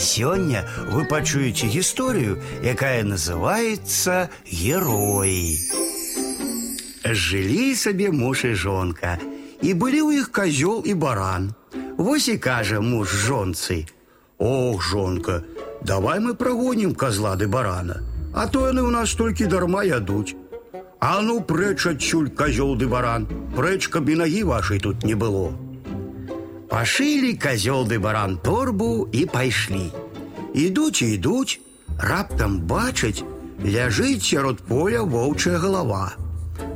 Сегодня вы пачуеце историю, якая называется «Герои». Жили себе муж и жонка, и были у их козел и баран. Вось и кажа муж жонцы: « Ох, жонка, давай мы прогоним козла ды барана, а то яны у нас толькі дарма ядуць. А ну прэч адсюль козел ды баран, прэч, каб і нагі вашай тут не было. Пашылі козел ды баран торбу і пайшлі. Ідуць і ідуць, раптам бачаць, ляжыць сярод поля воўчая голова.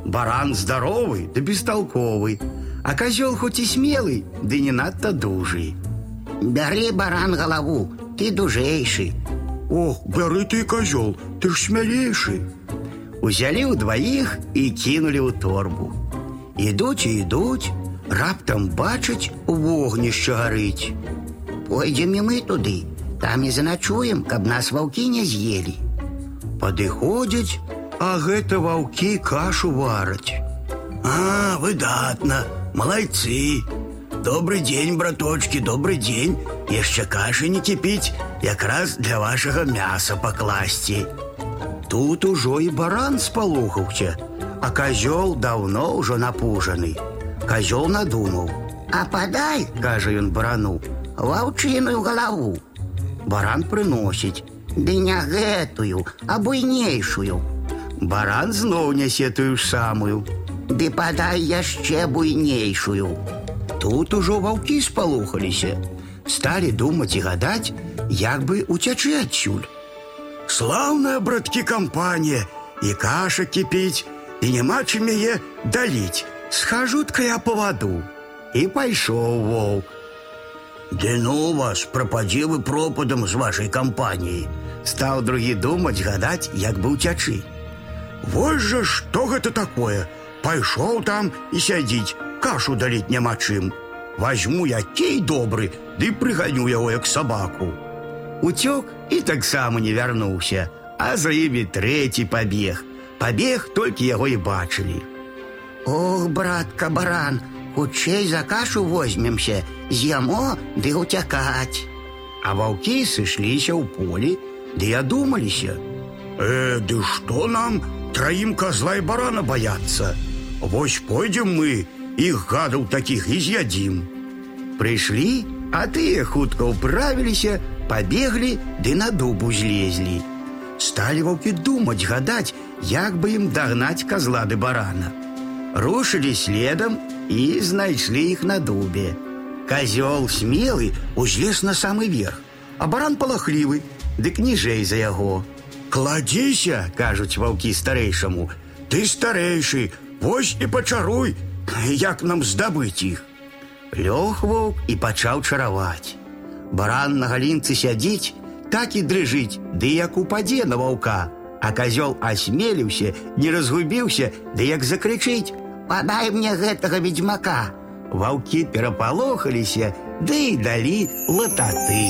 Баран здоровый да бестолковый, а козел хоть и смелый, да не надто дужий. Бяры, баран, голову, ты дужейший. Ох, бяры ты, козел, ты ж смелейший. Узялі ўдваіх і кінулі ў торбу. Ідуць і ідуць, раптам бачаць вогнішча гарыць. Пойдем і мы туды, там і заначуем, каб нас ваўкі не з'елі. Падыходзяць, а гэта ваўкі кашу вараць. А, выдатна, малайцы. Добрый день, браточки, добрый день. Яшчэ кашы не кіпіць, якраз для вашага мяса пакласці. Тут ужо і баран спалохаўся, а козёл даўно ўжо напужаны. Козёл надумаў: А подай, кажа ён барану, ваўчыную галаву. баран прыносіць. Ды не гэтую, а буйнейшую. Баран зноў нясе тую ж самую. Ды подай яшчэ буйнейшую. Тут ужо ваўкі спалохаліся. Сталі думаць і гадаць, як бы уцячы адсюль. Слаўная, браткі, кампанія, і каша кіпіць, і няма чым яе даліць. Схажу-тка я по ваду. І пайшоў воўк. Ды ну вас, прападзе вы пропадам з вашай кампаніі. Стаў другі думаць, гадаць, як бы уцячы. Вось жа што гэта такое? Пайшоў там і сядзіць, кашу даліць няма чым. Вазьму я кей добры, ды прыганю яго як сабаку. Уцёк і таксама не вярнуўся, а за імі трэці пабег. Пабег толькі яго і бачылі. Ох, братка, баран, хутчэй за кашу возьмемся, з'ямо ды уцякаць. А ваўкі сышліся ў полі, ды адумаліся. Э, ды што нам траім козла і барана баяцца? Вось пойдзем мы, іх гадаў такіх і з'ядзім. Прыйшлі, а тыя хутка ўправіліся, пабеглі ды на дубу злезлі. Сталі ваўкі думаць, гадаць, як бы ім дагнаць козла ды барана. Рушылі следам і знайшлі іх на дубе. Козёл смелы узлез на самы верх, а баран палахлівы, дык ніжэй за яго. Кладзіся, кажуць ваўкі старэйшаму, ты старэйшы, вось і пачаруй, як нам здабыць іх. Лёг воўк і пачаў чараваць. Баран на галінцы сядзіць, так і дрыжыць, ды як упадзе на ваўка, а козёл асмеліўся, не разгубіўся, ды як закрычыць: Подай мне гэтага ведьмака. Ваўкі перапалохаліся, ды і далі лататы.